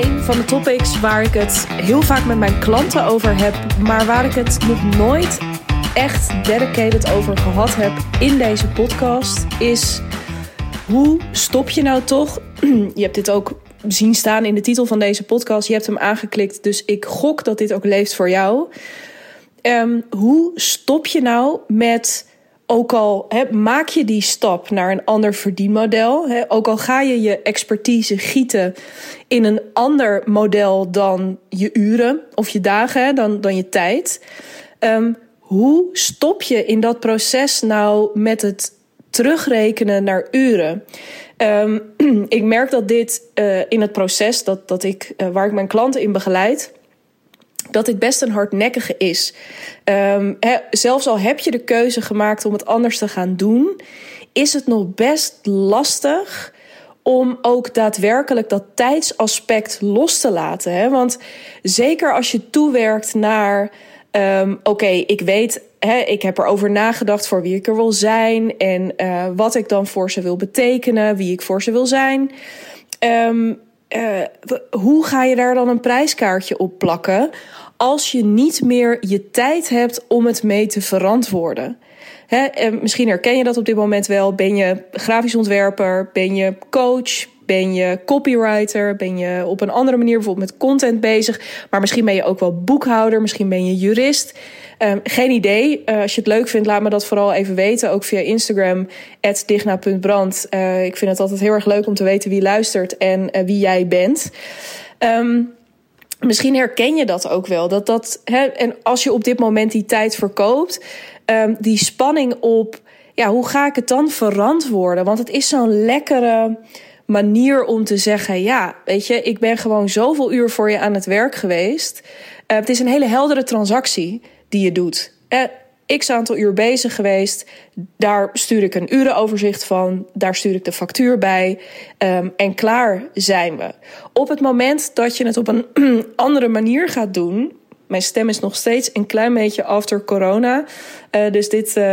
Een van de topics waar ik het heel vaak met mijn klanten over heb, maar waar ik het nog nooit echt dedicated over gehad heb in deze podcast, is hoe stop je nou toch? Je hebt dit ook zien staan in de titel van deze podcast. Je hebt hem aangeklikt, dus ik gok dat dit ook leeft voor jou. Um, hoe stop je nou met ook al maak je die stap naar een ander verdienmodel, ook al ga je je expertise gieten in een ander model dan je uren of je dagen, dan, dan je tijd. Um, hoe stop je in dat proces nou met het terugrekenen naar uren? Um, ik merk dat dit uh, in het proces dat, dat ik, uh, waar ik mijn klanten in begeleid, dat dit best een hardnekkige is. Um, zelfs al heb je de keuze gemaakt om het anders te gaan doen, is het nog best lastig om ook daadwerkelijk dat tijdsaspect los te laten. Hè? Want zeker als je toewerkt naar. Um, Oké, ik weet, ik heb erover nagedacht voor wie ik er wil zijn en uh, wat ik dan voor ze wil betekenen, wie ik voor ze wil zijn. Um, uh, hoe ga je daar dan een prijskaartje op plakken als je niet meer je tijd hebt om het mee te verantwoorden? Hè, en misschien herken je dat op dit moment wel. Ben je grafisch ontwerper? Ben je coach? Ben je copywriter? Ben je op een andere manier bijvoorbeeld met content bezig? Maar misschien ben je ook wel boekhouder. Misschien ben je jurist. Um, geen idee. Uh, als je het leuk vindt, laat me dat vooral even weten. Ook via Instagram, digna.brand. Uh, ik vind het altijd heel erg leuk om te weten wie luistert en uh, wie jij bent. Um, misschien herken je dat ook wel. Dat dat, hè, en als je op dit moment die tijd verkoopt, um, die spanning op, ja, hoe ga ik het dan verantwoorden? Want het is zo'n lekkere manier om te zeggen: ja, weet je, ik ben gewoon zoveel uur voor je aan het werk geweest. Uh, het is een hele heldere transactie die je doet. Uh, x aantal uur bezig geweest. Daar stuur ik een urenoverzicht van. Daar stuur ik de factuur bij. Um, en klaar zijn we. Op het moment dat je het op een andere manier gaat doen. Mijn stem is nog steeds een klein beetje after corona. Uh, dus dit, uh,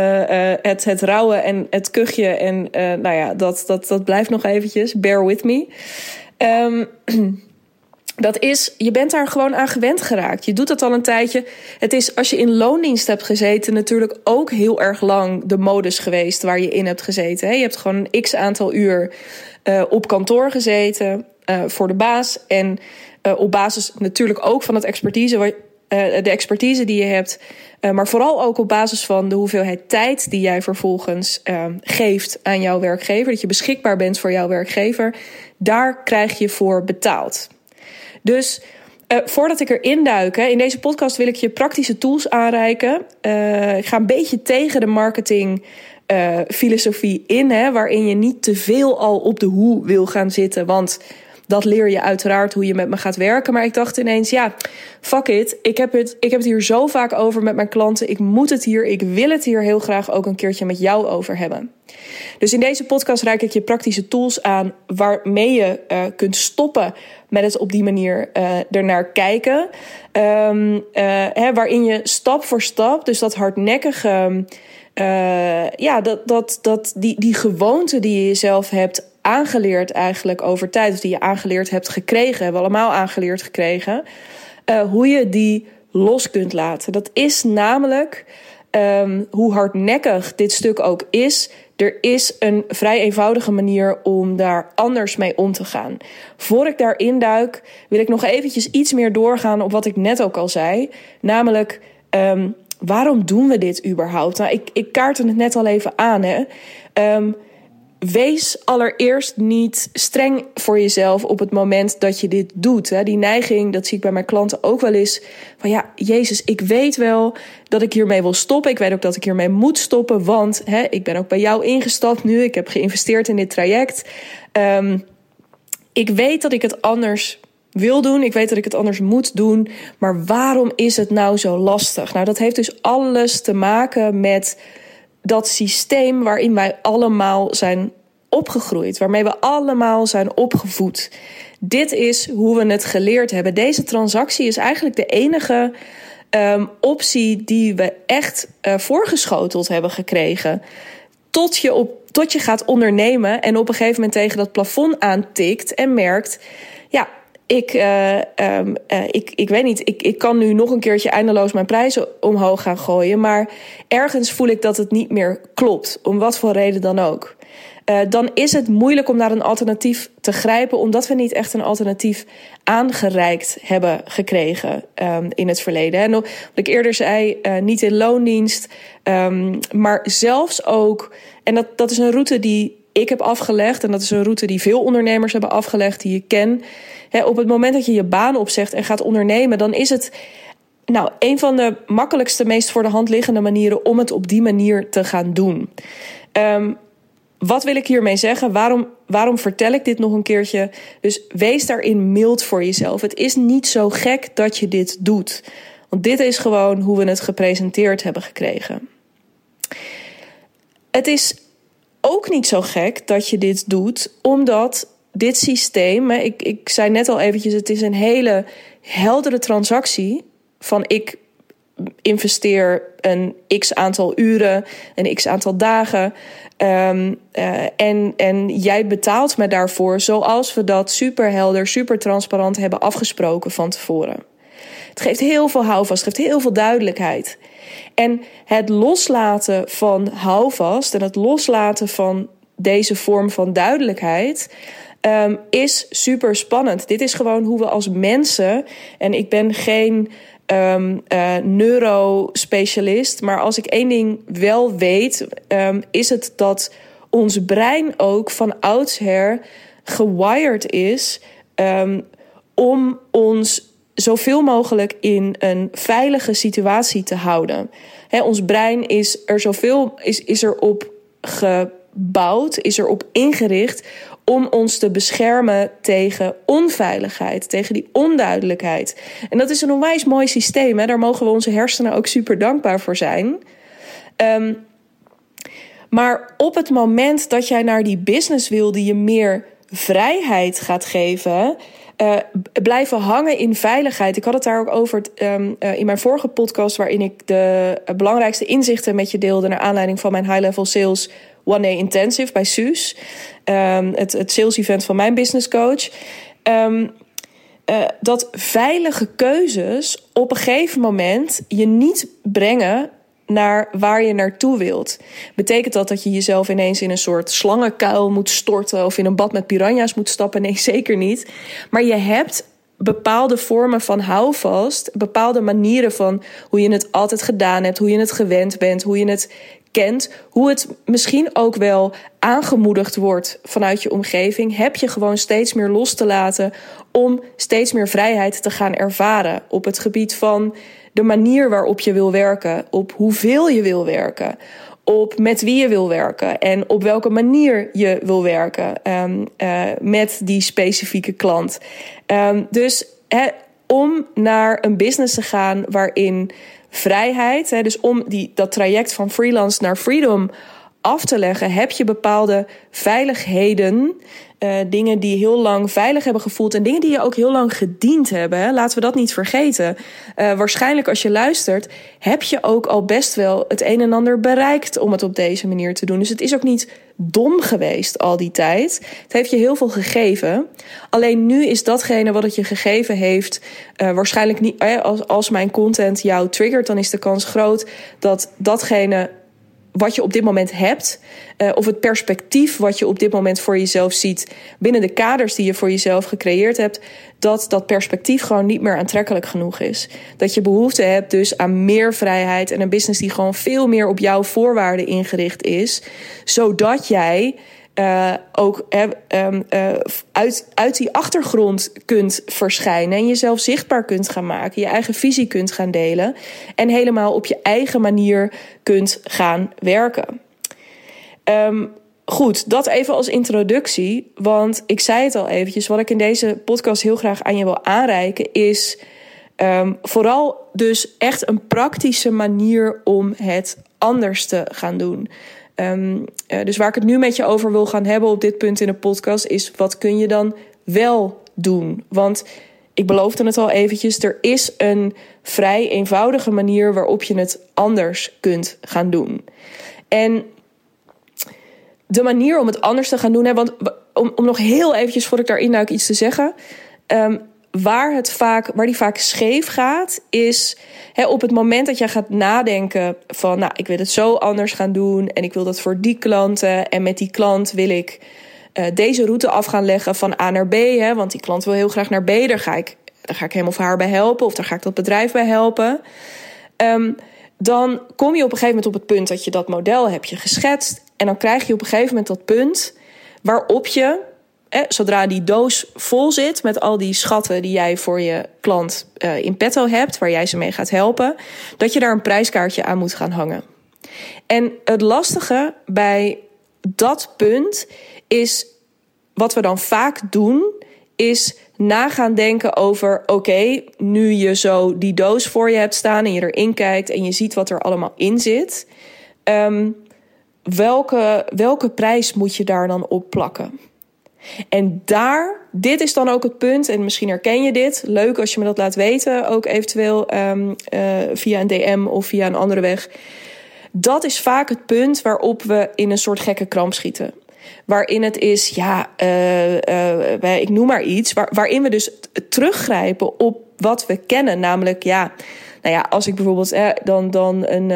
het, het rouwen en het kuchje. En nou ja, dat, dat, dat blijft nog eventjes. Bear with me. Um, dat is, je bent daar gewoon aan gewend geraakt. Je doet dat al een tijdje. Het is, als je in loondienst hebt gezeten, natuurlijk ook heel erg lang de modus geweest waar je in hebt gezeten. Je hebt gewoon een x aantal uur uh, op kantoor gezeten uh, voor de baas. En uh, op basis natuurlijk ook van het expertise, de expertise die je hebt. maar vooral ook op basis van de hoeveelheid tijd die jij vervolgens geeft aan jouw werkgever. Dat je beschikbaar bent voor jouw werkgever. Daar krijg je voor betaald. Dus uh, voordat ik erin duik, hè, in deze podcast wil ik je praktische tools aanreiken. Uh, ik ga een beetje tegen de marketing uh, filosofie in, hè, waarin je niet te veel al op de hoe wil gaan zitten. Want dat leer je uiteraard hoe je met me gaat werken. Maar ik dacht ineens, ja, fuck it. Ik heb het, ik heb het hier zo vaak over met mijn klanten. Ik moet het hier, ik wil het hier heel graag ook een keertje met jou over hebben. Dus in deze podcast reik ik je praktische tools aan waarmee je kunt stoppen met het op die manier uh, ernaar kijken. Um, hè, waarin je stap voor stap, dus dat hardnekkige. Uh, ja, dat, dat, dat, die, die gewoonte die je jezelf hebt aangeleerd eigenlijk over tijd, of die je aangeleerd hebt gekregen, hebben we allemaal aangeleerd gekregen, hoe je die los kunt laten. Dat is namelijk, um, hoe hardnekkig dit stuk ook is, er is een vrij eenvoudige manier om daar anders mee om te gaan. Voor ik daarin duik, wil ik nog eventjes iets meer doorgaan op wat ik net ook al zei. Namelijk, um, waarom doen we dit überhaupt? Nou, ik, ik het net al even aan. Hè. Um, wees allereerst niet streng voor jezelf op het moment dat je dit doet. Die neiging, dat zie ik bij mijn klanten ook wel eens. Van ja, Jezus, ik weet wel dat ik hiermee wil stoppen. Ik weet ook dat ik hiermee moet stoppen. Want hè, ik ben ook bij jou ingestapt nu. Ik heb geïnvesteerd in dit traject. Um, ik weet dat ik het anders wil doen. Ik weet dat ik het anders moet doen. Maar waarom is het nou zo lastig? Nou, dat heeft dus alles te maken met dat systeem waarin wij allemaal zijn opgegroeid, waarmee we allemaal zijn opgevoed. Dit is hoe we het geleerd hebben. Deze transactie is eigenlijk de enige um, optie die we echt uh, voorgeschoteld hebben gekregen. Tot je, op, tot je gaat ondernemen en op een gegeven moment tegen dat plafond aantikt en merkt: ja, ik, uh, um, uh, ik, ik weet niet, ik, ik kan nu nog een keertje eindeloos mijn prijzen omhoog gaan gooien. Maar ergens voel ik dat het niet meer klopt, om wat voor reden dan ook. Uh, dan is het moeilijk om naar een alternatief te grijpen, omdat we niet echt een alternatief aangereikt hebben gekregen um, in het verleden. En wat ik eerder zei, niet in loondienst, um, maar zelfs ook, en dat, dat is een route die ik heb afgelegd, en dat is een route die veel ondernemers hebben afgelegd, die ik ken op het moment dat je je baan opzegt en gaat ondernemen, dan is het nou, een van de makkelijkste, meest voor de hand liggende manieren om het op die manier te gaan doen. Um, wat wil ik hiermee zeggen? Waarom, waarom vertel ik dit nog een keertje? Dus wees daarin mild voor jezelf. Het is niet zo gek dat je dit doet. Want dit is gewoon hoe we het gepresenteerd hebben gekregen. Het is ook niet zo gek dat je dit doet, omdat dit systeem, ik, ik zei net al eventjes, het is een hele heldere transactie van ik investeer een x aantal uren, een x aantal dagen. Um, uh, en, en jij betaalt me daarvoor zoals we dat super helder, super transparant hebben afgesproken van tevoren. Het geeft heel veel houvast, het geeft heel veel duidelijkheid. En het loslaten van houvast en het loslaten van deze vorm van duidelijkheid um, is super spannend. Dit is gewoon hoe we als mensen. En ik ben geen um, neurospecialist. Maar als ik één ding wel weet, um, is het dat ons brein ook van oudsher gewired is om ons zoveel mogelijk in een veilige situatie te houden. Ons brein is er zoveel is, is erop gebouwd, is erop ingericht om ons te beschermen tegen onveiligheid, tegen die onduidelijkheid. En dat is een onwijs mooi systeem. Hè? Daar mogen we onze hersenen ook super dankbaar voor zijn. Um, maar op het moment dat jij naar die business wil die je meer vrijheid gaat geven. Uh, blijven hangen in veiligheid. Ik had het daar ook over um, uh, in mijn vorige podcast, waarin ik de belangrijkste inzichten met je deelde naar aanleiding van mijn high level sales One Day Intensive bij Suus. Um, het, het sales event van mijn business coach. Um, uh, dat veilige keuzes op een gegeven moment je niet brengen naar waar je naartoe wilt. Betekent dat dat je jezelf ineens in een soort slangenkuil moet storten of in een bad met piranha's moet stappen? Nee, zeker niet. Maar je hebt bepaalde vormen van houvast, bepaalde manieren van hoe je het altijd gedaan hebt, hoe je het gewend bent, hoe je het kent, hoe het misschien ook wel aangemoedigd wordt vanuit je omgeving, heb je gewoon steeds meer los te laten om steeds meer vrijheid te gaan ervaren op het gebied van de manier waarop je wil werken, op hoeveel je wil werken, op met wie je wil werken en op welke manier je wil werken um, uh, met die specifieke klant. Um, dus om naar een business te gaan waarin vrijheid. Hè, dus om die, dat traject van freelance naar freedom af te leggen, heb je bepaalde veiligheden. Uh, dingen die heel lang veilig hebben gevoeld en dingen die je ook heel lang gediend hebben. Hè? Laten we dat niet vergeten. Uh, waarschijnlijk als je luistert, heb je ook al best wel het een en ander bereikt om het op deze manier te doen. Dus het is ook niet dom geweest al die tijd. Het heeft je heel veel gegeven. Alleen nu is datgene wat het je gegeven heeft, uh, waarschijnlijk niet. als, als mijn content jou triggert, dan is de kans groot dat datgene wat je op dit moment hebt, uh, of het perspectief wat je op dit moment voor jezelf ziet binnen de kaders die je voor jezelf gecreëerd hebt, dat dat perspectief gewoon niet meer aantrekkelijk genoeg is. Dat je behoefte hebt dus aan meer vrijheid en een business die gewoon veel meer op jouw voorwaarden ingericht is, zodat jij uh, ook uh, uit, uit die achtergrond kunt verschijnen en jezelf zichtbaar kunt gaan maken, je eigen visie kunt gaan delen en helemaal op je eigen manier kunt gaan werken. Um, goed, dat even als introductie, want ik zei het al eventjes, wat ik in deze podcast heel graag aan je wil aanreiken is um, vooral dus echt een praktische manier om het anders te gaan doen. Um, uh, dus waar ik het nu met je over wil gaan hebben op dit punt in de podcast is wat kun je dan wel doen? Want ik beloofde het al eventjes, er is een vrij eenvoudige manier waarop je het anders kunt gaan doen. En de manier om het anders te gaan doen, hè, want om, om nog heel eventjes voordat ik daarin duik iets te zeggen. Um, waar, het vaak, waar die vaak scheef gaat, is hè, op het moment dat jij gaat nadenken van, nou, ik wil het zo anders gaan doen en ik wil dat voor die klanten en met die klant wil ik uh, deze route af gaan leggen van A naar B, hè, want die klant wil heel graag naar B, daar ga ik, daar ga ik hem of haar bij helpen of daar ga ik dat bedrijf bij helpen. Um, dan kom je op een gegeven moment op het punt dat je dat model heb je geschetst en dan krijg je op een gegeven moment dat punt waarop je zodra die doos vol zit met al die schatten die jij voor je klant uh, in petto hebt, waar jij ze mee gaat helpen, dat je daar een prijskaartje aan moet gaan hangen. En het lastige bij dat punt is, wat we dan vaak doen, is na gaan denken over: oké, nu je zo die doos voor je hebt staan en je erin kijkt en je ziet wat er allemaal in zit, um, welke, welke prijs moet je daar dan op plakken? En daar, dit is dan ook het punt, en misschien herken je dit. Leuk als je me dat laat weten, ook eventueel um, uh, via een DM of via een andere weg. Dat is vaak het punt waarop we in een soort gekke kramp schieten. Waarin het is, ja, uh, uh, ik noem maar iets, waar, waarin we dus teruggrijpen op wat we kennen. Namelijk, ja, nou ja, als ik bijvoorbeeld eh, dan, dan een,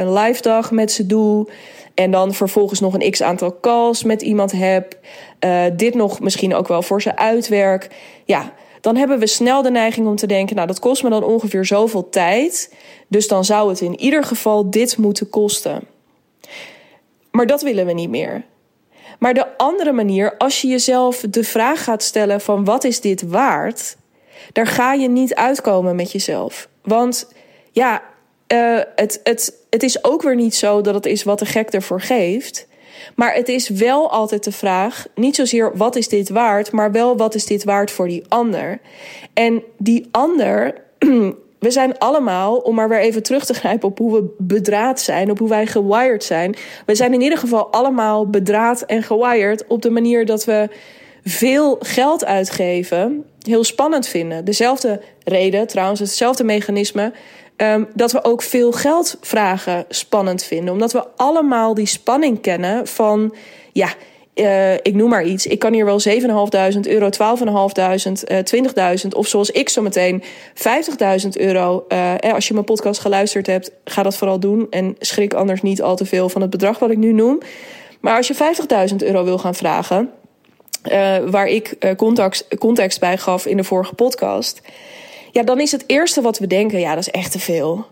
een live dag met ze doe. En dan vervolgens nog een x aantal calls met iemand heb. Uh, dit nog misschien ook wel voor ze uitwerk. Ja, dan hebben we snel de neiging om te denken: nou, dat kost me dan ongeveer zoveel tijd. Dus dan zou het in ieder geval dit moeten kosten. Maar dat willen we niet meer. Maar de andere manier, als je jezelf de vraag gaat stellen van wat is dit waard, daar ga je niet uitkomen met jezelf. Want ja, uh, het, het, het is ook weer niet zo dat het is wat de gek ervoor geeft. Maar het is wel altijd de vraag, niet zozeer wat is dit waard, maar wel wat is dit waard voor die ander. En die ander, we zijn allemaal, om maar weer even terug te grijpen op hoe we bedraad zijn, op hoe wij gewired zijn. We zijn in ieder geval allemaal bedraad en gewired op de manier dat we veel geld uitgeven heel spannend vinden. Dezelfde reden, trouwens, hetzelfde mechanisme Um, dat we ook veel geld vragen spannend vinden. Omdat we allemaal die spanning kennen van, ja, uh, ik noem maar iets. Ik kan hier wel 7.500 euro, 12.500, uh, 20.000 of zoals ik zo meteen 50.000 euro. Uh, als je mijn podcast geluisterd hebt, ga dat vooral doen. En schrik anders niet al te veel van het bedrag wat ik nu noem. Maar als je 50.000 euro wil gaan vragen, uh, waar ik context bij gaf in de vorige podcast ja, dan is het eerste wat we denken, ja, dat is echt te veel.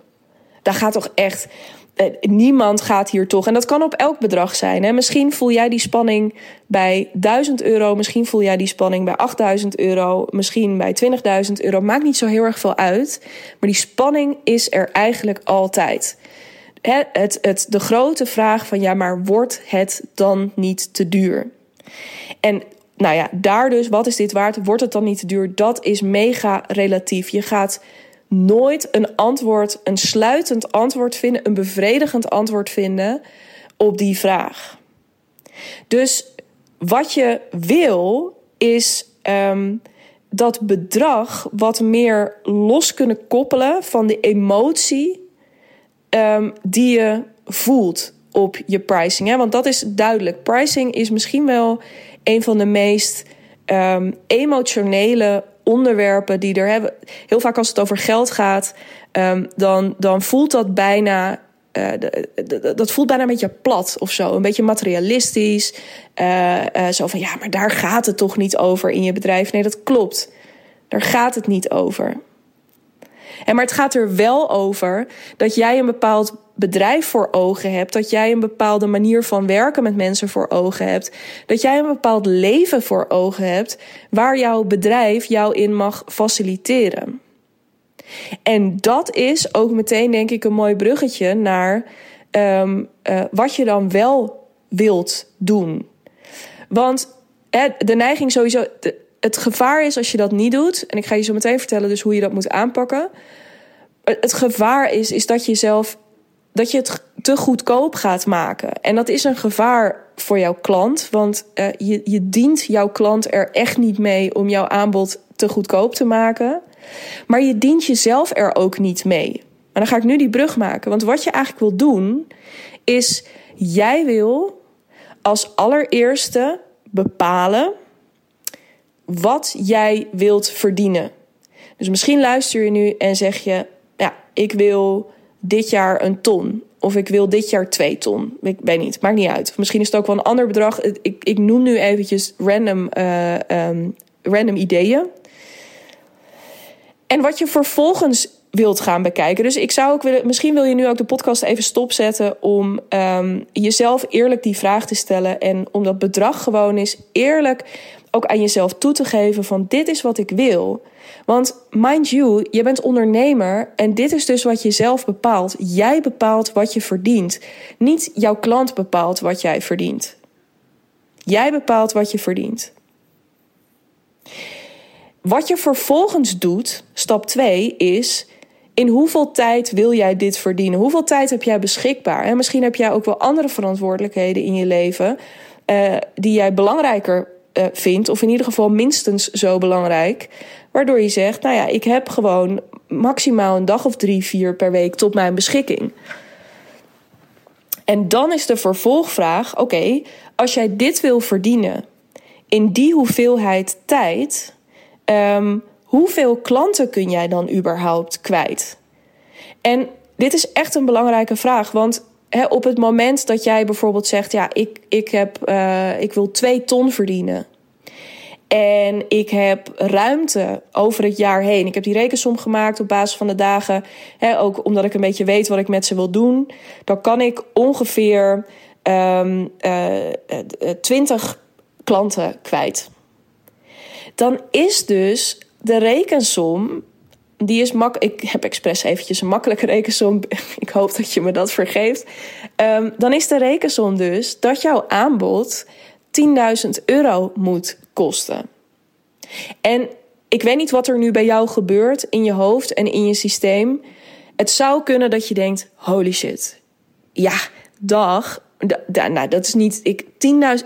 Daar gaat toch echt. Eh, niemand gaat hier toch. En dat kan op elk bedrag zijn. Hè? Misschien voel jij die spanning bij 1000 euro. Misschien voel jij die spanning bij 8000 euro. Misschien bij 20.000 euro. Maakt niet zo heel erg veel uit. Maar die spanning is er eigenlijk altijd. Het, het, het, de grote vraag van ja, maar wordt het dan niet te duur? En nou ja, daar dus, wat is dit waard? Wordt het dan niet te duur? Dat is mega relatief. Je gaat nooit een antwoord, een sluitend antwoord vinden, een bevredigend antwoord vinden op die vraag. Dus wat je wil is um, dat bedrag wat meer los kunnen koppelen van de emotie um, die je voelt op je pricing. Hè? Want dat is duidelijk. Pricing is misschien wel een van de meest um, emotionele onderwerpen die er hebben. Heel vaak als het over geld gaat, um, dan, dan voelt dat bijna. Uh, dat voelt bijna een beetje plat of zo. Een beetje materialistisch. Uh, uh, zo van ja, maar daar gaat het toch niet over in je bedrijf. Nee, dat klopt. Daar gaat het niet over. En maar het gaat er wel over dat jij een bepaald bedrijf voor ogen hebt, dat jij een bepaalde manier van werken met mensen voor ogen hebt, dat jij een bepaald leven voor ogen hebt waar jouw bedrijf jou in mag faciliteren. En dat is ook meteen, denk ik, een mooi bruggetje naar um, uh, wat je dan wel wilt doen. Want de neiging sowieso, het gevaar is als je dat niet doet, en ik ga je zo meteen vertellen dus hoe je dat moet aanpakken. Het gevaar is, is dat je jezelf dat je het te goedkoop gaat maken. En dat is een gevaar voor jouw klant, want uh, je, je dient jouw klant er echt niet mee om jouw aanbod te goedkoop te maken. Maar je dient jezelf er ook niet mee. En dan ga ik nu die brug maken. Want wat je eigenlijk wil doen, is jij wil als allereerste bepalen wat jij wilt verdienen Dus misschien luister je nu en zeg je: Ja, ik wil dit jaar een ton. Of ik wil dit jaar twee ton. Ik weet niet, maakt niet uit. Of misschien is het ook wel een ander bedrag. Ik, ik noem nu eventjes random, uh, um, random ideeën. En wat je vervolgens wilt gaan bekijken. Dus ik zou ook willen, misschien wil je nu ook de podcast even stopzetten om um, jezelf eerlijk die vraag te stellen. En om dat bedrag gewoon eens eerlijk ook aan jezelf toe te geven van dit is wat ik wil. Want mind you, je bent ondernemer en dit is dus wat je zelf bepaalt. Jij bepaalt wat je verdient. Niet jouw klant bepaalt wat jij verdient. Jij bepaalt wat je verdient. Wat je vervolgens doet, stap 2, is in hoeveel tijd wil jij dit verdienen? Hoeveel tijd heb jij beschikbaar? En misschien heb jij ook wel andere verantwoordelijkheden in je leven uh, die jij belangrijker uh, vindt, of in ieder geval minstens zo belangrijk. Waardoor je zegt, nou ja, ik heb gewoon maximaal een dag of drie, vier per week tot mijn beschikking. En dan is de vervolgvraag: oké, als jij dit wil verdienen in die hoeveelheid tijd, um, hoeveel klanten kun jij dan überhaupt kwijt? En dit is echt een belangrijke vraag, want op het moment dat jij bijvoorbeeld zegt: Ja, ik, ik, heb, uh, ik wil twee ton verdienen. En ik heb ruimte over het jaar heen. Ik heb die rekensom gemaakt op basis van de dagen. Hè, ook omdat ik een beetje weet wat ik met ze wil doen. Dan kan ik ongeveer um, uh, 20 klanten kwijt. Dan is dus de rekensom die is mak ik heb expres eventjes een makkelijke rekensom. Ik hoop dat je me dat vergeeft. Um, dan is de rekensom dus dat jouw aanbod 10.000 euro moet kosten. En ik weet niet wat er nu bij jou gebeurt in je hoofd en in je systeem. Het zou kunnen dat je denkt: holy shit. Ja, dag. nou, dat is niet. Ik 10.000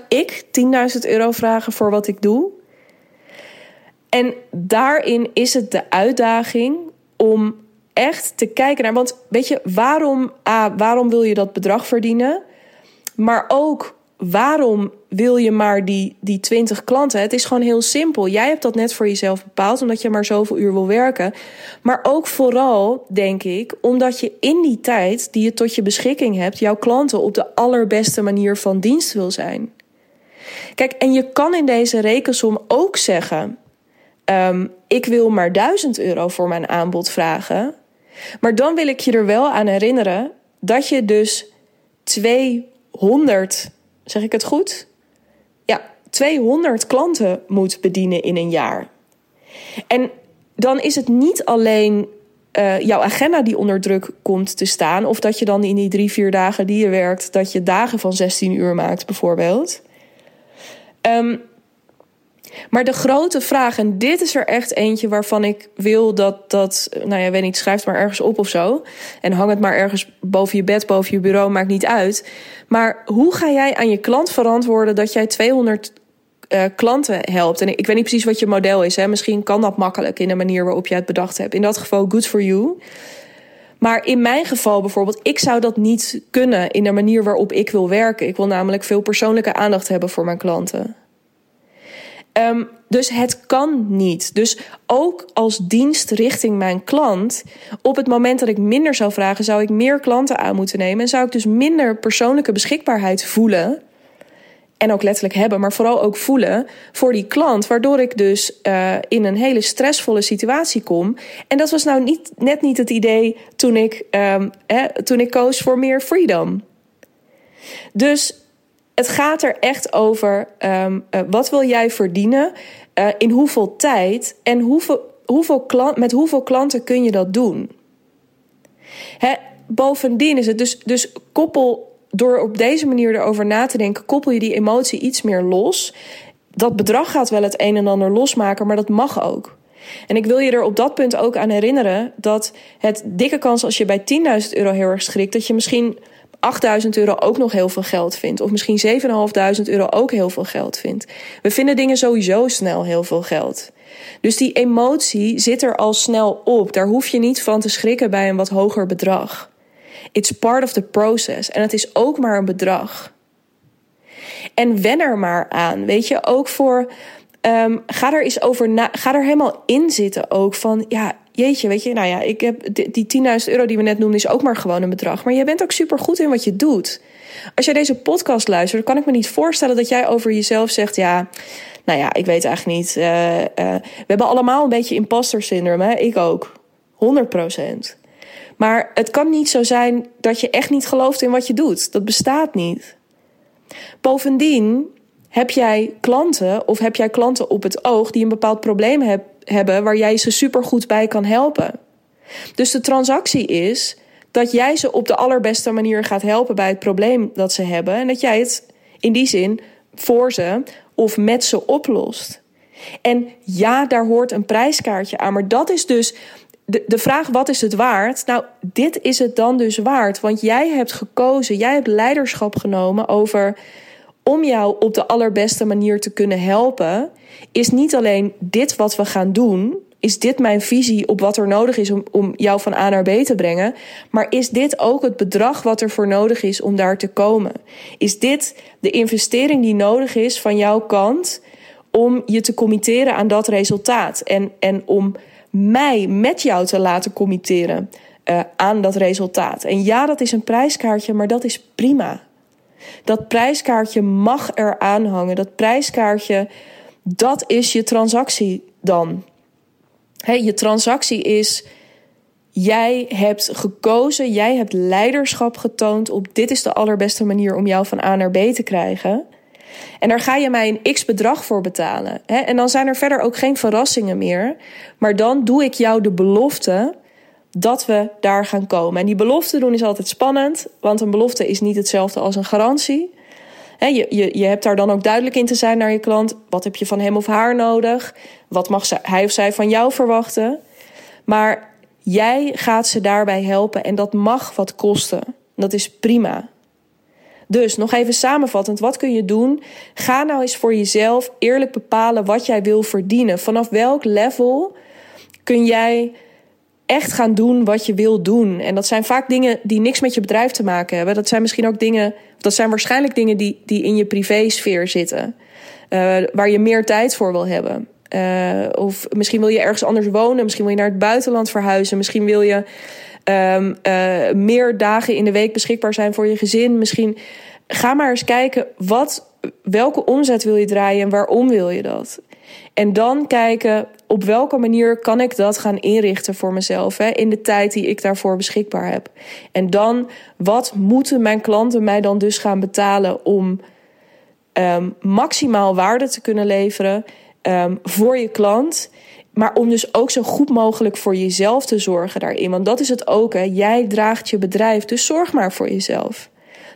ik 10.000 euro vragen voor wat ik doe. En daarin is het de uitdaging om echt te kijken naar. Want weet je, waarom, waarom wil je dat bedrag verdienen? Maar ook waarom wil je maar die, die 20 klanten? Het is gewoon heel simpel. Jij hebt dat net voor jezelf bepaald, omdat je maar zoveel uur wil werken. Maar ook vooral, denk ik, omdat je in die tijd die je tot je beschikking hebt, jouw klanten op de allerbeste manier van dienst wil zijn. Kijk, en je kan in deze rekensom ook zeggen: um, ik wil maar 1000 euro voor mijn aanbod vragen. Maar dan wil ik je er wel aan herinneren dat je dus 200, zeg ik het goed? Ja, 200 klanten moet bedienen in een jaar. En dan is het niet alleen uh, jouw agenda die onder druk komt te staan, of dat je dan in die drie, vier dagen die je werkt, dat je dagen van 16 uur maakt, bijvoorbeeld. Um, maar de grote vraag, en dit is er echt eentje waarvan ik wil dat dat, nou ja, weet niet, schrijf het maar ergens op of zo. En hang het maar ergens boven je bed, boven je bureau, maakt niet uit. Maar hoe ga jij aan je klant verantwoorden dat jij 200 uh, eh, klanten helpt? En ik, weet niet precies wat je model is. Hè? Misschien kan dat makkelijk in de manier waarop je het bedacht hebt. In dat geval, good for you. Maar in mijn geval bijvoorbeeld, ik zou dat niet kunnen in de manier waarop ik wil werken. Ik wil namelijk veel persoonlijke aandacht hebben voor mijn klanten. Um, dus het kan niet. Dus ook als dienst richting mijn klant, op het moment dat ik minder zou vragen, zou ik meer klanten aan moeten nemen. En zou ik dus minder persoonlijke beschikbaarheid voelen. En ook letterlijk hebben, maar vooral ook voelen voor die klant. Waardoor ik dus uh, in een hele stressvolle situatie kom. En dat was nou niet, net niet het idee toen ik, um, hè, toen ik koos voor meer freedom. Dus het gaat er echt over um, uh, wat wil jij verdienen, uh, in hoeveel tijd en hoeveel, hoeveel met hoeveel klanten kun je dat doen. Hè, bovendien is het dus, dus koppel door op deze manier erover na te denken, koppel je die emotie iets meer los. Dat bedrag gaat wel het een en ander losmaken, maar dat mag ook. En ik wil je er op dat punt ook aan herinneren dat het dikke kans als je bij 10.000 euro heel erg schrikt, dat je misschien 8000 euro ook nog heel veel geld vindt. Of misschien 7500 euro ook heel veel geld vindt. We vinden dingen sowieso snel heel veel geld. Dus die emotie zit er al snel op. Daar hoef je niet van te schrikken bij een wat hoger bedrag. It's part of the process. En het is ook maar een bedrag. En wen er maar aan. Weet je, ook voor Ehm, ga er eens over na, ga er helemaal in zitten ook van, ja, jeetje, weet je, nou ja, ik heb die 10.000 euro die we net noemden is ook maar gewoon een bedrag. Maar je bent ook super goed in wat je doet. Als jij deze podcast luistert, kan ik me niet voorstellen dat jij over jezelf zegt, ja, nou ja, ik weet eigenlijk niet. Uh, uh, we hebben allemaal een beetje imposter syndroom, hè? Ik ook. 100% Maar het kan niet zo zijn dat je echt niet gelooft in wat je doet. Dat bestaat niet. Bovendien heb jij klanten of heb jij klanten op het oog die een bepaald probleem heb, hebben waar jij ze supergoed bij kan helpen. Dus de transactie is dat jij ze op de allerbeste manier gaat helpen bij het probleem dat ze hebben en dat jij het in die zin voor ze of met ze oplost. En ja, daar hoort een prijskaartje aan, maar dat is dus de, de vraag: wat is het waard? Nou, dit is het dan dus waard, want jij hebt gekozen, jij hebt leiderschap genomen over om jou op de allerbeste manier te kunnen helpen, is niet alleen dit wat we gaan doen. Is dit mijn visie op wat er nodig is om, om jou van A naar B te brengen? Maar is dit ook het bedrag wat er voor nodig is om daar te komen? Is dit de investering die nodig is van jouw kant om je te committeren aan dat resultaat? En, en om mij met jou te laten committeren uh, aan dat resultaat? En ja, dat is een prijskaartje, maar dat is prima. Dat prijskaartje mag er aanhangen. Dat prijskaartje, dat is je transactie dan. je transactie is, jij hebt gekozen, jij hebt leiderschap getoond op dit is de allerbeste manier om jou van A naar B te krijgen. En daar ga je mij een x bedrag voor betalen. En dan zijn er verder ook geen verrassingen meer. Maar dan doe ik jou de belofte dat we daar gaan komen. En die belofte doen is altijd spannend, want een belofte is niet hetzelfde als een garantie. je, je, je hebt daar dan ook duidelijk in te zijn naar je klant. Wat heb je van hem of haar nodig? Wat mag hij of zij van jou verwachten? Maar jij gaat ze daarbij helpen en dat mag wat kosten. Dat is prima. Dus nog even samenvattend, wat kun je doen? Ga nou eens voor jezelf eerlijk bepalen wat jij wil verdienen. Vanaf welk level kun jij echt gaan doen wat je wil doen. En dat zijn vaak dingen die niks met je bedrijf te maken hebben. Dat zijn misschien ook dingen, dat zijn waarschijnlijk dingen die, die in je privésfeer zitten. Uh, waar je meer tijd voor wil hebben. Uh, of misschien wil je ergens anders wonen. Misschien wil je naar het buitenland verhuizen. Misschien wil je um, uh, meer dagen in de week beschikbaar zijn voor je gezin. Misschien ga maar eens kijken wat, welke omzet wil je draaien en waarom wil je dat. En dan kijken op welke manier kan ik dat gaan inrichten voor mezelf hè, in de tijd die ik daarvoor beschikbaar heb. En dan, wat moeten mijn klanten mij dan dus gaan betalen om um, maximaal waarde te kunnen leveren um, voor je klant. Maar om dus ook zo goed mogelijk voor jezelf te zorgen daarin. Want dat is het ook. Hè. Jij draagt je bedrijf, dus zorg maar voor jezelf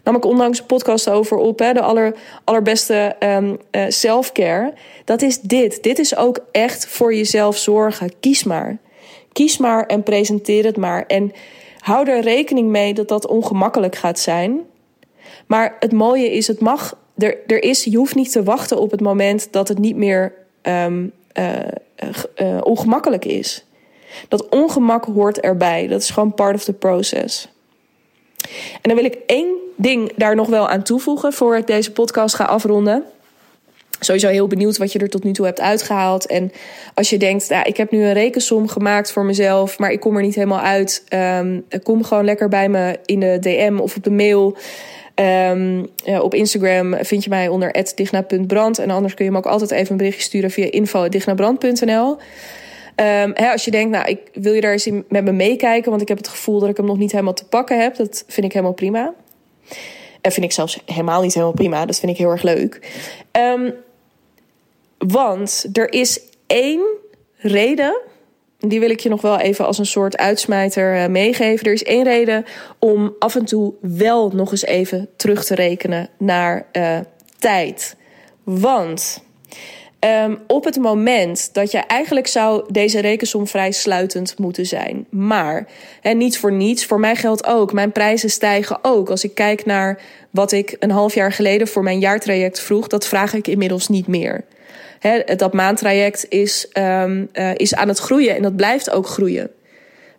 nam ik onlangs een podcast over op. Hè, de aller, allerbeste um, self-care. Dat is dit. Dit is ook echt voor jezelf zorgen. Kies maar. Kies maar en presenteer het maar. En hou er rekening mee dat dat ongemakkelijk gaat zijn. Maar het mooie is, het mag. Er, er is, je hoeft niet te wachten op het moment dat het niet meer um, uh, uh, ongemakkelijk is. Dat ongemak hoort erbij. Dat is gewoon part of the process. En dan wil ik één ding daar nog wel aan toevoegen voor ik deze podcast ga afronden. Sowieso heel benieuwd wat je er tot nu toe hebt uitgehaald. En als je denkt, nou, ik heb nu een rekensom gemaakt voor mezelf, maar ik kom er niet helemaal uit. Um, kom gewoon lekker bij me in de DM of op de mail. Ja, op Instagram vind je mij onder digna.brand. En anders kun je me ook altijd even een berichtje sturen via info.dignabrand.nl. Um, als je denkt, nou, ik wil je daar eens met me meekijken, want ik heb het gevoel dat ik hem nog niet helemaal te pakken heb. Dat vind ik helemaal prima. En vind ik zelfs helemaal niet helemaal prima. Dat vind ik heel erg leuk. Um, want er is één reden. Die wil ik je nog wel even als een soort uitsmijter uh, meegeven. Er is één reden om af en toe wel nog eens even terug te rekenen naar uh, tijd. Want Um, op het moment dat je eigenlijk zou deze rekensom vrij sluitend moeten zijn. Maar, en niet voor niets, voor mij geldt ook, mijn prijzen stijgen ook. Als ik kijk naar wat ik een half jaar geleden voor mijn jaartraject vroeg, dat vraag ik inmiddels niet meer. He, dat maandtraject is, um, is aan het groeien en dat blijft ook groeien.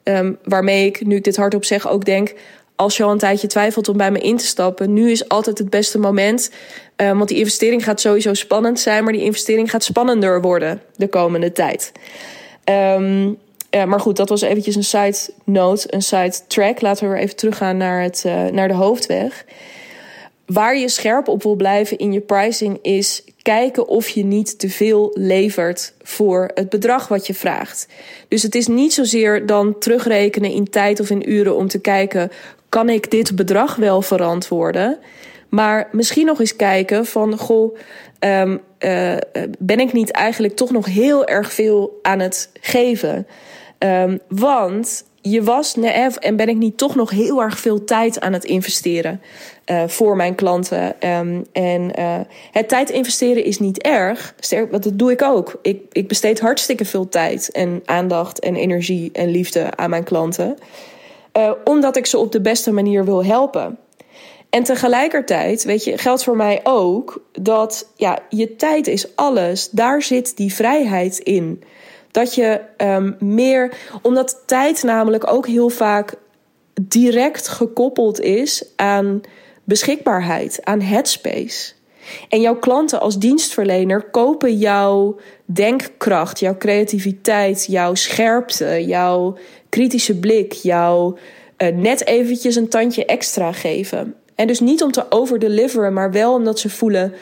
Um, waarmee ik, nu ik dit hardop zeg, ook denk: als je al een tijdje twijfelt om bij me in te stappen, nu is altijd het beste moment. Uh, want die investering gaat sowieso spannend zijn, maar die investering gaat spannender worden de komende tijd. Ja, maar goed, dat was eventjes een side note, een side track. Laten we weer even teruggaan naar, het, uh, naar de hoofdweg. Waar je scherp op wil blijven in je pricing is kijken of je niet te veel levert voor het bedrag wat je vraagt. Dus het is niet zozeer dan terugrekenen in tijd of in uren om te kijken: kan ik dit bedrag wel verantwoorden? Maar misschien nog eens kijken van goh, um, uh, ben ik niet eigenlijk toch nog heel erg veel aan het geven? Um, want je was en ben ik niet toch nog heel erg veel tijd aan het investeren uh, voor mijn klanten. Um, en uh, het tijd investeren is niet erg. Sterk, want dat doe ik ook. Ik, ik besteed hartstikke veel tijd en aandacht en energie en liefde aan mijn klanten. Uh, omdat ik ze op de beste manier wil helpen. En tegelijkertijd, weet je, geldt voor mij ook dat ja, je tijd is alles. Daar zit die vrijheid in. Dat je um, meer, omdat tijd namelijk ook heel vaak direct gekoppeld is aan beschikbaarheid, aan headspace. En jouw klanten als dienstverlener kopen jouw denkkracht, jouw creativiteit, jouw scherpte, jouw kritische blik, jouw uh, net eventjes een tandje extra geven. En dus niet om te overdeliveren, maar wel omdat ze voelen: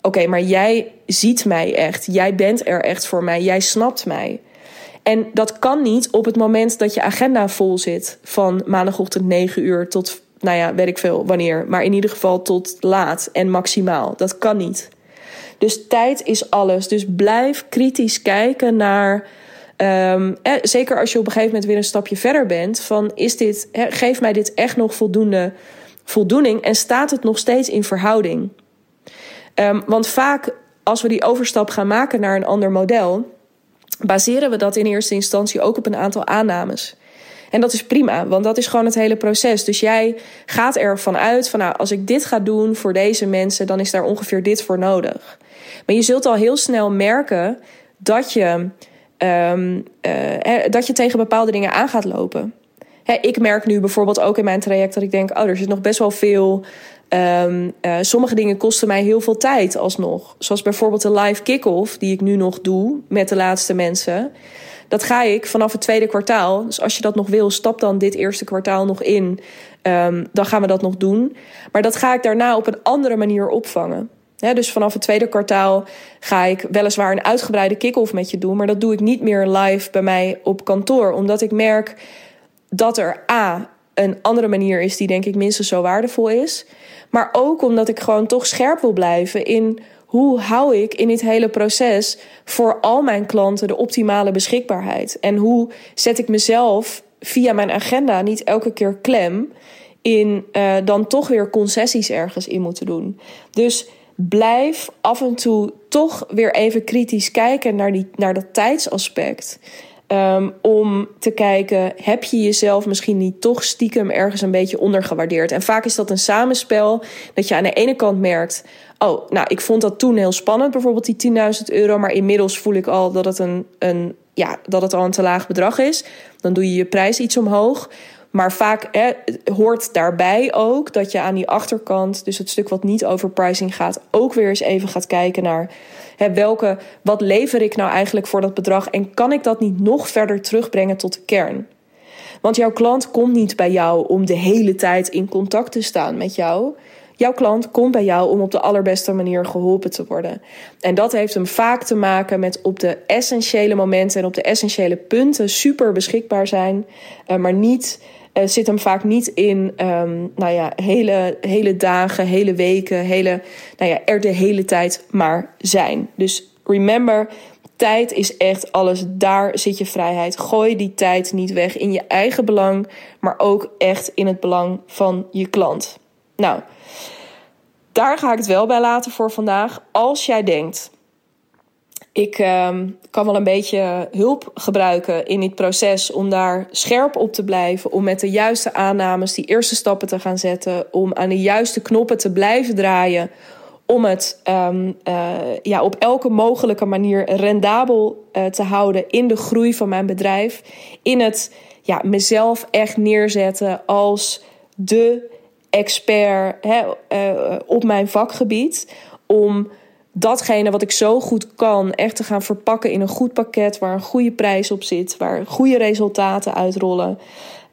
oké, maar jij ziet mij echt. Jij bent er echt voor mij. Jij snapt mij. En dat kan niet op het moment dat je agenda vol zit van maandagochtend 9 uur tot, nou ja, weet ik veel wanneer. Maar in ieder geval tot laat en maximaal. Dat kan niet. Dus tijd is alles. Dus blijf kritisch kijken naar. Um, eh, zeker als je op een gegeven moment weer een stapje verder bent. Van is dit, geeft mij dit echt nog voldoende voldoening en staat het nog steeds in verhouding? Um, want vaak als we die overstap gaan maken naar een ander model, baseren we dat in eerste instantie ook op een aantal aannames. En dat is prima, want dat is gewoon het hele proces. Dus jij gaat ervan uit van nou, als ik dit ga doen voor deze mensen, dan is daar ongeveer dit voor nodig. Maar je zult al heel snel merken dat je, um, uh, dat je tegen bepaalde dingen aan gaat lopen. ik merk nu bijvoorbeeld ook in mijn traject dat ik denk: oh, er zit nog best wel veel Um, uh, sommige dingen kosten mij heel veel tijd alsnog. Zoals bijvoorbeeld de live kick-off, die ik nu nog doe met de laatste mensen. Dat ga ik vanaf het tweede kwartaal. Dus als je dat nog wil, stap dan dit eerste kwartaal nog in. Um, dan gaan we dat nog doen. Maar dat ga ik daarna op een andere manier opvangen. dus vanaf het tweede kwartaal ga ik weliswaar een uitgebreide kick-off met je doen. Maar dat doe ik niet meer live bij mij op kantoor. Omdat ik merk dat er A. een andere manier is die denk ik minstens zo waardevol is. Maar ook omdat ik gewoon toch scherp wil blijven in hoe hou ik in dit hele proces voor al mijn klanten de optimale beschikbaarheid? En hoe zet ik mezelf via mijn agenda niet elke keer klem in uh, dan toch weer concessies ergens in moeten doen? Dus blijf af en toe toch weer even kritisch kijken naar, die, naar dat tijdsaspect. Um, om te kijken, heb je jezelf misschien niet toch stiekem ergens een beetje ondergewaardeerd? En vaak is dat een samenspel dat je aan de ene kant merkt, oh, nou, ik vond dat toen heel spannend, bijvoorbeeld die 10.000 euro, maar inmiddels voel ik al dat het een, een, ja, dat het al een te laag bedrag is. Dan doe je je prijs iets omhoog. Maar vaak hè, hoort daarbij ook dat je aan die achterkant, dus het stuk wat niet over pricing gaat, ook weer eens even gaat kijken naar hè, welke, wat lever ik nou eigenlijk voor dat bedrag en kan ik dat niet nog verder terugbrengen tot de kern? Want jouw klant komt niet bij jou om de hele tijd in contact te staan met jou. Jouw klant komt bij jou om op de allerbeste manier geholpen te worden. En dat heeft hem vaak te maken met op de essentiële momenten en op de essentiële punten super beschikbaar zijn, eh, maar niet uh, zit hem vaak niet in um, nou ja, hele, hele dagen, hele weken, hele, nou ja, er de hele tijd maar zijn. Dus remember, tijd is echt alles. Daar zit je vrijheid. Gooi die tijd niet weg in je eigen belang, maar ook echt in het belang van je klant. Nou, daar ga ik het wel bij laten voor vandaag. Als jij denkt ik ehm, kan wel een beetje hulp gebruiken in dit proces om daar scherp op te blijven, om met de juiste aannames die eerste stappen te gaan zetten, om aan de juiste knoppen te blijven draaien, om het um, uh, ja, op elke mogelijke manier rendabel uh, te houden in de groei van mijn bedrijf, in het ja, mezelf echt neerzetten als de expert hè, uh, op mijn vakgebied. Om datgene wat ik zo goed kan, echt te gaan verpakken in een goed pakket waar een goede prijs op zit, waar goede resultaten uitrollen.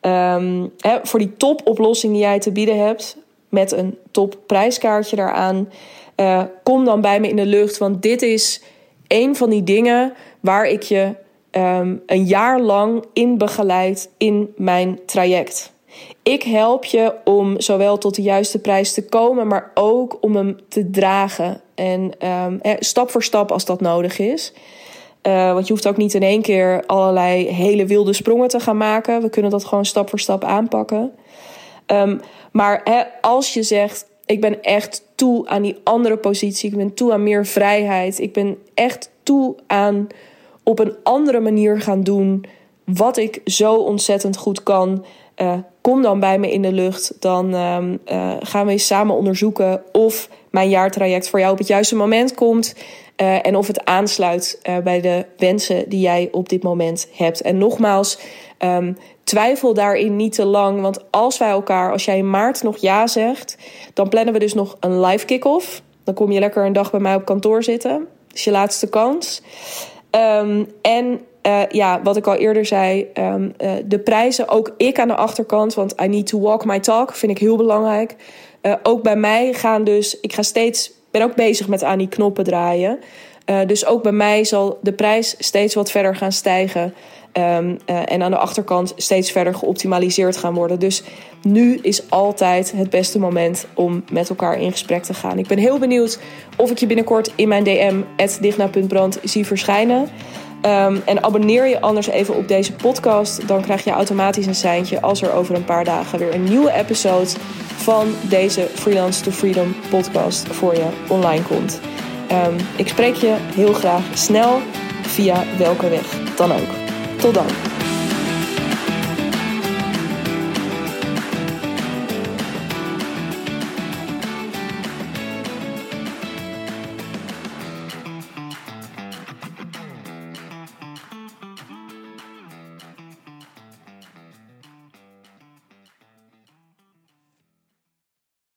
Um, hè, voor die topoplossing die jij te bieden hebt, met een top prijskaartje daaraan, uh, kom dan bij me in de lucht. Want dit is een van die dingen waar ik je um, een jaar lang in begeleid in mijn traject. Ik help je om zowel tot de juiste prijs te komen, maar ook om hem te dragen. En um, stap voor stap als dat nodig is. Uh, want je hoeft ook niet in één keer allerlei hele wilde sprongen te gaan maken. We kunnen dat gewoon stap voor stap aanpakken. Um, maar als je zegt: Ik ben echt toe aan die andere positie, ik ben toe aan meer vrijheid, ik ben echt toe aan op een andere manier gaan doen wat ik zo ontzettend goed kan. Uh, kom dan bij me in de lucht. Dan um, uh, gaan we eens samen onderzoeken of mijn jaartraject voor jou op het juiste moment komt. Uh, en of het aansluit bij de wensen die jij op dit moment hebt. En nogmaals, um, twijfel daarin niet te lang. Want als wij elkaar, als jij in maart nog ja zegt, dan plannen we dus nog een live kick-off. Dan kom je lekker een dag bij mij op kantoor zitten. Dat is je laatste kans. Um, en uh, ja, wat ik al eerder zei, um, uh, de prijzen, ook ik aan de achterkant, want I need to walk my talk, vind ik heel belangrijk. Uh, ook bij mij gaan dus, ik ga steeds, ben ook bezig met aan die knoppen draaien. dus ook bij mij zal de prijs steeds wat verder gaan stijgen. Um, en aan de achterkant steeds verder geoptimaliseerd gaan worden. Dus nu is altijd het beste moment om met elkaar in gesprek te gaan. Ik ben heel benieuwd of ik je binnenkort in mijn DM, digna.brand, zie verschijnen. Um, en abonneer je anders even op deze podcast. Dan krijg je automatisch een seintje als er over een paar dagen weer een nieuwe episode van deze Freelance to Freedom podcast voor je online komt. Um, ik spreek je heel graag snel via welke weg dan ook. Tot dan.